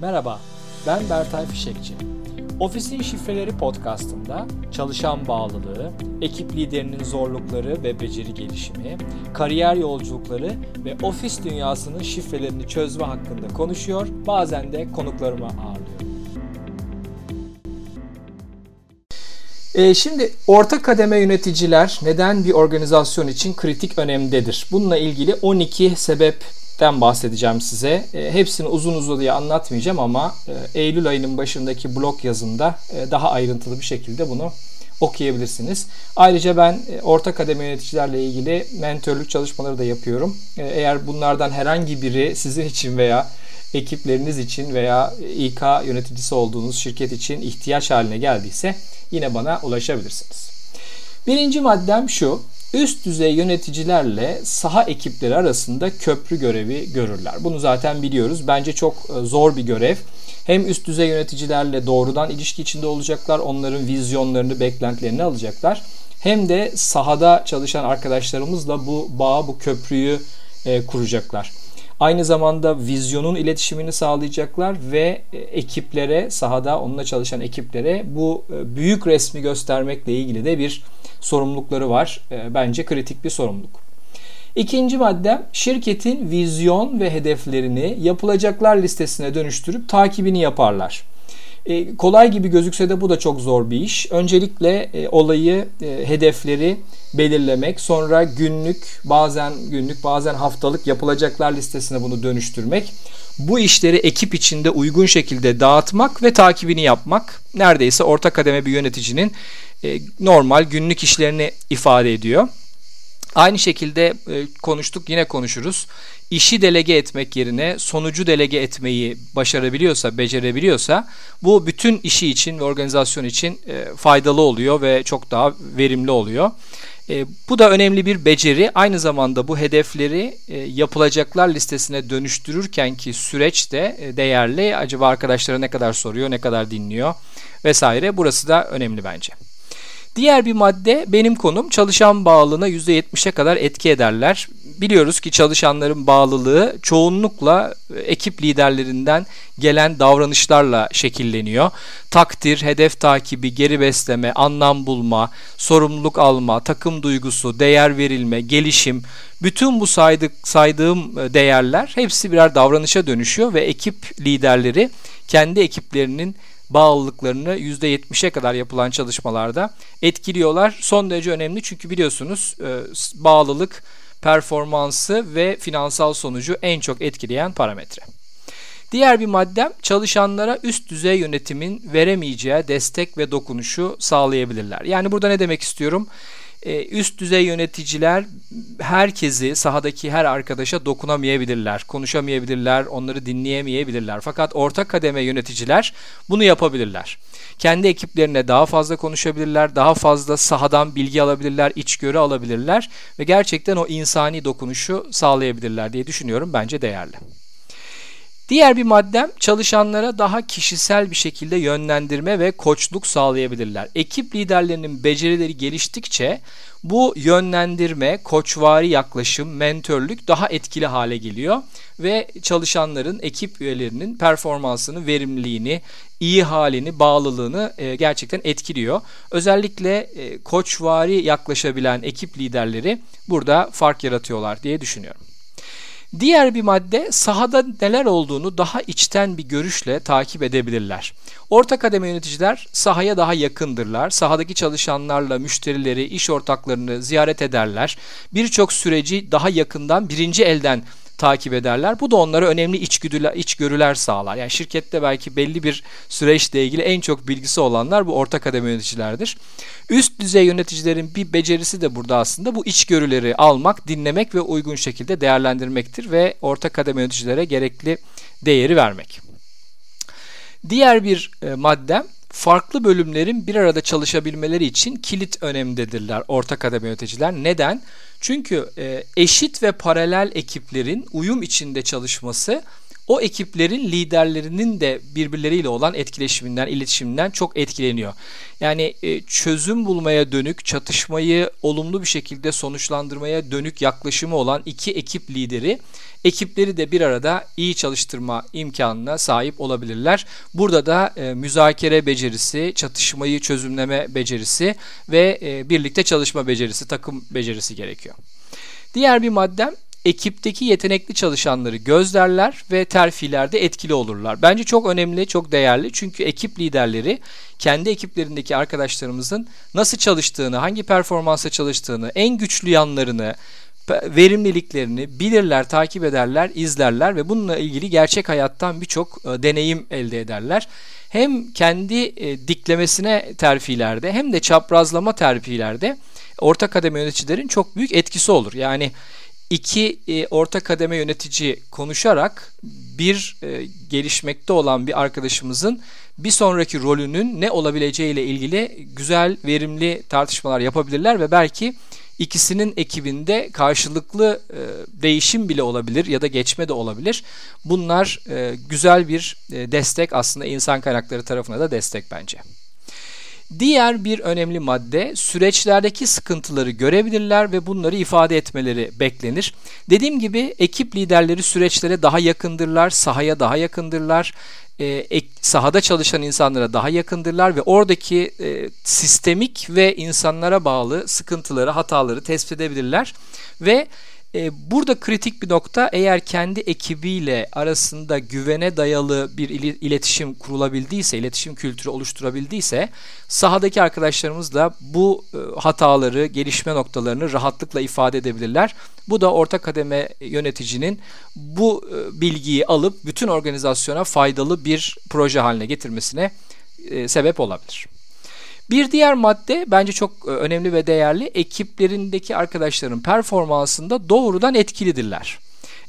Merhaba, ben Bertay Fişekçi. Ofisin Şifreleri podcastında çalışan bağlılığı, ekip liderinin zorlukları ve beceri gelişimi, kariyer yolculukları ve ofis dünyasının şifrelerini çözme hakkında konuşuyor, bazen de konuklarıma ağırlıyorum. Ee, şimdi orta kademe yöneticiler neden bir organizasyon için kritik önemdedir? Bununla ilgili 12 sebep den bahsedeceğim size. E, hepsini uzun uzadıya anlatmayacağım ama e, Eylül ayının başındaki blog yazımda e, daha ayrıntılı bir şekilde bunu okuyabilirsiniz. Ayrıca ben e, orta kademe yöneticilerle ilgili mentörlük çalışmaları da yapıyorum. E, eğer bunlardan herhangi biri sizin için veya ekipleriniz için veya İK yöneticisi olduğunuz şirket için ihtiyaç haline geldiyse yine bana ulaşabilirsiniz. Birinci maddem şu üst düzey yöneticilerle saha ekipleri arasında köprü görevi görürler. Bunu zaten biliyoruz. Bence çok e, zor bir görev. Hem üst düzey yöneticilerle doğrudan ilişki içinde olacaklar, onların vizyonlarını, beklentilerini alacaklar. Hem de sahada çalışan arkadaşlarımızla bu bağı, bu köprüyü e, kuracaklar. Aynı zamanda vizyonun iletişimini sağlayacaklar ve e, ekiplere, sahada onunla çalışan ekiplere bu e, büyük resmi göstermekle ilgili de bir sorumlulukları var. E, bence kritik bir sorumluluk. İkinci madde şirketin vizyon ve hedeflerini yapılacaklar listesine dönüştürüp takibini yaparlar. E, kolay gibi gözükse de bu da çok zor bir iş. Öncelikle e, olayı, e, hedefleri belirlemek, sonra günlük, bazen günlük, bazen haftalık yapılacaklar listesine bunu dönüştürmek. Bu işleri ekip içinde uygun şekilde dağıtmak ve takibini yapmak neredeyse orta kademe bir yöneticinin e, normal günlük işlerini ifade ediyor. Aynı şekilde e, konuştuk yine konuşuruz. İşi delege etmek yerine sonucu delege etmeyi başarabiliyorsa, becerebiliyorsa bu bütün işi için ve organizasyon için e, faydalı oluyor ve çok daha verimli oluyor. E, bu da önemli bir beceri. Aynı zamanda bu hedefleri e, yapılacaklar listesine dönüştürürken ki süreç de e, değerli. Acaba arkadaşlara ne kadar soruyor, ne kadar dinliyor vesaire. Burası da önemli bence. Diğer bir madde benim konum çalışan bağlılığına %70'e kadar etki ederler. Biliyoruz ki çalışanların bağlılığı çoğunlukla e, ekip liderlerinden gelen davranışlarla şekilleniyor. Takdir, hedef takibi, geri besleme, anlam bulma, sorumluluk alma, takım duygusu, değer verilme, gelişim, bütün bu saydık, saydığım e, değerler hepsi birer davranışa dönüşüyor ve ekip liderleri kendi ekiplerinin bağlılıklarını %70'e kadar yapılan çalışmalarda etkiliyorlar. Son derece önemli çünkü biliyorsunuz e, bağlılık performansı ve finansal sonucu en çok etkileyen parametre. Diğer bir maddem çalışanlara üst düzey yönetimin veremeyeceği destek ve dokunuşu sağlayabilirler. Yani burada ne demek istiyorum? Ee, üst düzey yöneticiler herkesi sahadaki her arkadaşa dokunamayabilirler, konuşamayabilirler, onları dinleyemeyebilirler. Fakat orta kademe yöneticiler bunu yapabilirler. Kendi ekiplerine daha fazla konuşabilirler, daha fazla sahadan bilgi alabilirler, içgörü alabilirler ve gerçekten o insani dokunuşu sağlayabilirler diye düşünüyorum. Bence değerli. Diğer bir maddem çalışanlara daha kişisel bir şekilde yönlendirme ve koçluk sağlayabilirler. Ekip liderlerinin becerileri geliştikçe bu yönlendirme, koçvari yaklaşım, mentörlük daha etkili hale geliyor ve çalışanların, ekip üyelerinin performansını, verimliliğini, iyi halini, bağlılığını e, gerçekten etkiliyor. Özellikle e, koçvari yaklaşabilen ekip liderleri burada fark yaratıyorlar diye düşünüyorum. Diğer bir madde sahada neler olduğunu daha içten bir görüşle takip edebilirler. Orta kademe yöneticiler sahaya daha yakındırlar. Sahadaki çalışanlarla müşterileri, iş ortaklarını ziyaret ederler. Birçok süreci daha yakından birinci elden takip ederler. Bu da onlara önemli içgüdüler, içgörüler sağlar. Yani şirkette belki belli bir süreçle ilgili en çok bilgisi olanlar bu orta kademe yöneticilerdir. Üst düzey yöneticilerin bir becerisi de burada aslında bu içgörüleri almak, dinlemek ve uygun şekilde değerlendirmektir ve orta kademe yöneticilere gerekli değeri vermek. Diğer bir e, maddem farklı bölümlerin bir arada çalışabilmeleri için kilit önemdedirler orta kademe yöneticiler. Neden? Çünkü e, eşit ve paralel ekiplerin uyum içinde çalışması o ekiplerin liderlerinin de birbirleriyle olan etkileşiminden, iletişiminden çok etkileniyor. Yani e, çözüm bulmaya dönük, çatışmayı olumlu bir şekilde sonuçlandırmaya dönük yaklaşımı olan iki ekip lideri ekipleri de bir arada iyi çalıştırma imkanına sahip olabilirler. Burada da e, müzakere becerisi, çatışmayı çözümleme becerisi ve e, birlikte çalışma becerisi, takım becerisi gerekiyor. Diğer bir maddem ekipteki yetenekli çalışanları gözlerler ve terfilerde etkili olurlar. Bence çok önemli, çok değerli. Çünkü ekip liderleri kendi ekiplerindeki arkadaşlarımızın nasıl çalıştığını, hangi performansa çalıştığını, en güçlü yanlarını, verimliliklerini bilirler, takip ederler, izlerler ve bununla ilgili gerçek hayattan birçok e, deneyim elde ederler. Hem kendi e, diklemesine terfilerde hem de çaprazlama terfilerde orta kademe yöneticilerin çok büyük etkisi olur. Yani iki e, orta kademe yönetici konuşarak bir e, gelişmekte olan bir arkadaşımızın bir sonraki rolünün ne olabileceği ile ilgili güzel, verimli tartışmalar yapabilirler ve belki ikisinin ekibinde karşılıklı e, değişim bile olabilir ya da geçme de olabilir. Bunlar e, güzel bir e, destek aslında insan kaynakları tarafına da destek bence. Diğer bir önemli madde süreçlerdeki sıkıntıları görebilirler ve bunları ifade etmeleri beklenir. Dediğim gibi ekip liderleri süreçlere daha yakındırlar, sahaya daha yakındırlar e, sahada çalışan insanlara daha yakındırlar ve oradaki e, sistemik ve insanlara bağlı sıkıntıları, hataları tespit edebilirler ve e, burada kritik bir nokta eğer kendi ekibiyle arasında güvene dayalı bir iletişim kurulabildiyse, iletişim kültürü oluşturabildiyse sahadaki arkadaşlarımız da bu e, hataları, gelişme noktalarını rahatlıkla ifade edebilirler. Bu da orta kademe yöneticinin bu e, bilgiyi alıp bütün organizasyona faydalı bir proje haline getirmesine sebep olabilir. Bir diğer madde bence çok e, önemli ve değerli ekiplerindeki arkadaşların performansında doğrudan etkilidirler.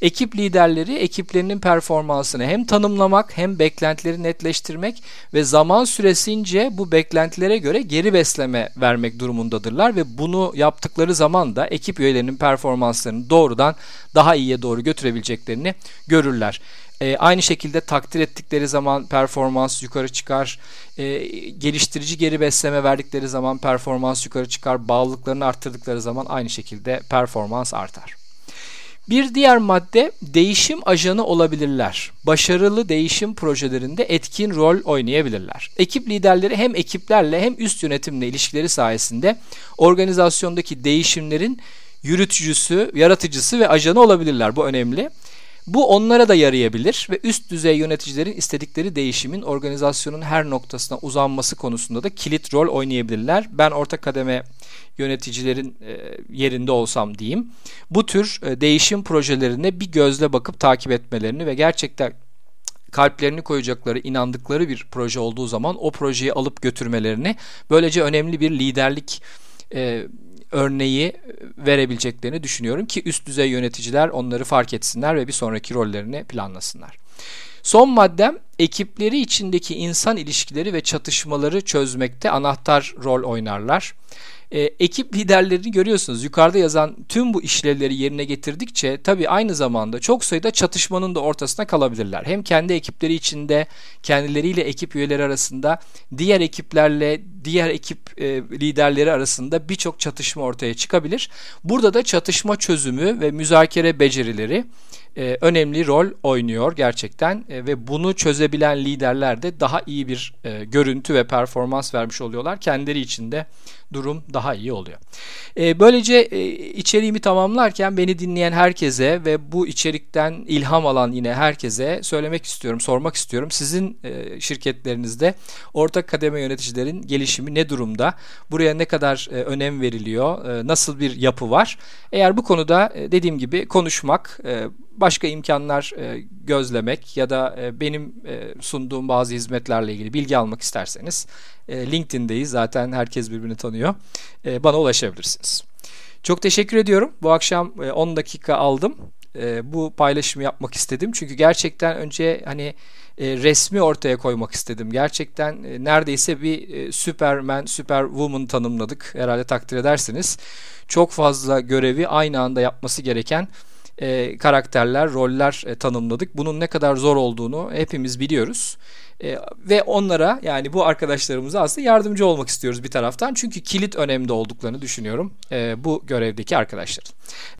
Ekip liderleri ekiplerinin performansını hem tanımlamak hem beklentileri netleştirmek ve zaman süresince bu beklentilere göre geri besleme vermek durumundadırlar ve bunu yaptıkları zaman da ekip üyelerinin performanslarını doğrudan daha iyiye doğru götürebileceklerini görürler. E, aynı şekilde takdir ettikleri zaman performans yukarı çıkar. E, geliştirici geri besleme verdikleri zaman performans yukarı çıkar. Bağlılıklarını arttırdıkları zaman aynı şekilde performans artar. Bir diğer madde değişim ajanı olabilirler. Başarılı değişim projelerinde etkin rol oynayabilirler. Ekip liderleri hem ekiplerle hem üst yönetimle ilişkileri sayesinde organizasyondaki değişimlerin yürütücüsü, yaratıcısı ve ajanı olabilirler. Bu önemli. Bu onlara da yarayabilir ve üst düzey yöneticilerin istedikleri değişimin organizasyonun her noktasına uzanması konusunda da kilit rol oynayabilirler. Ben orta kademe yöneticilerin e, yerinde olsam diyeyim. Bu tür e, değişim projelerine bir gözle bakıp takip etmelerini ve gerçekten kalplerini koyacakları, inandıkları bir proje olduğu zaman o projeyi alıp götürmelerini böylece önemli bir liderlik e, örneği verebileceklerini düşünüyorum ki üst düzey yöneticiler onları fark etsinler ve bir sonraki rollerini planlasınlar. Son maddem ekipleri içindeki insan ilişkileri ve çatışmaları çözmekte anahtar rol oynarlar. E, ekip liderlerini görüyorsunuz. Yukarıda yazan tüm bu işlevleri yerine getirdikçe tabii aynı zamanda çok sayıda çatışmanın da ortasına kalabilirler. Hem kendi ekipleri içinde, kendileriyle ekip üyeleri arasında, diğer ekiplerle, diğer ekip e, liderleri arasında birçok çatışma ortaya çıkabilir. Burada da çatışma çözümü ve müzakere becerileri e, önemli rol oynuyor gerçekten e, ve bunu çözebilen liderler de daha iyi bir e, görüntü ve performans vermiş oluyorlar. Kendileri için de durum daha iyi oluyor. E, böylece e, içeriğimi tamamlarken beni dinleyen herkese ve bu içerikten ilham alan yine herkese söylemek istiyorum, sormak istiyorum. Sizin e, şirketlerinizde ortak kademe yöneticilerin gelişimi ne durumda? Buraya ne kadar e, önem veriliyor? Nasıl bir yapı var? Eğer bu konuda dediğim gibi konuşmak, başka imkanlar gözlemek ya da benim sunduğum bazı hizmetlerle ilgili bilgi almak isterseniz LinkedIn'deyiz. Zaten herkes birbirini tanıyor. E, bana ulaşabilirsiniz. Çok teşekkür ediyorum. Bu akşam e, 10 dakika aldım. E, bu paylaşımı yapmak istedim. Çünkü gerçekten önce hani e, resmi ortaya koymak istedim. Gerçekten e, neredeyse bir e, Superman, Superwoman tanımladık. Herhalde takdir edersiniz. Çok fazla görevi aynı anda yapması gereken e, karakterler, roller e, tanımladık. Bunun ne kadar zor olduğunu hepimiz biliyoruz. E, ve onlara yani bu arkadaşlarımıza aslında yardımcı olmak istiyoruz bir taraftan. Çünkü kilit önemli olduklarını düşünüyorum e, bu görevdeki arkadaşların.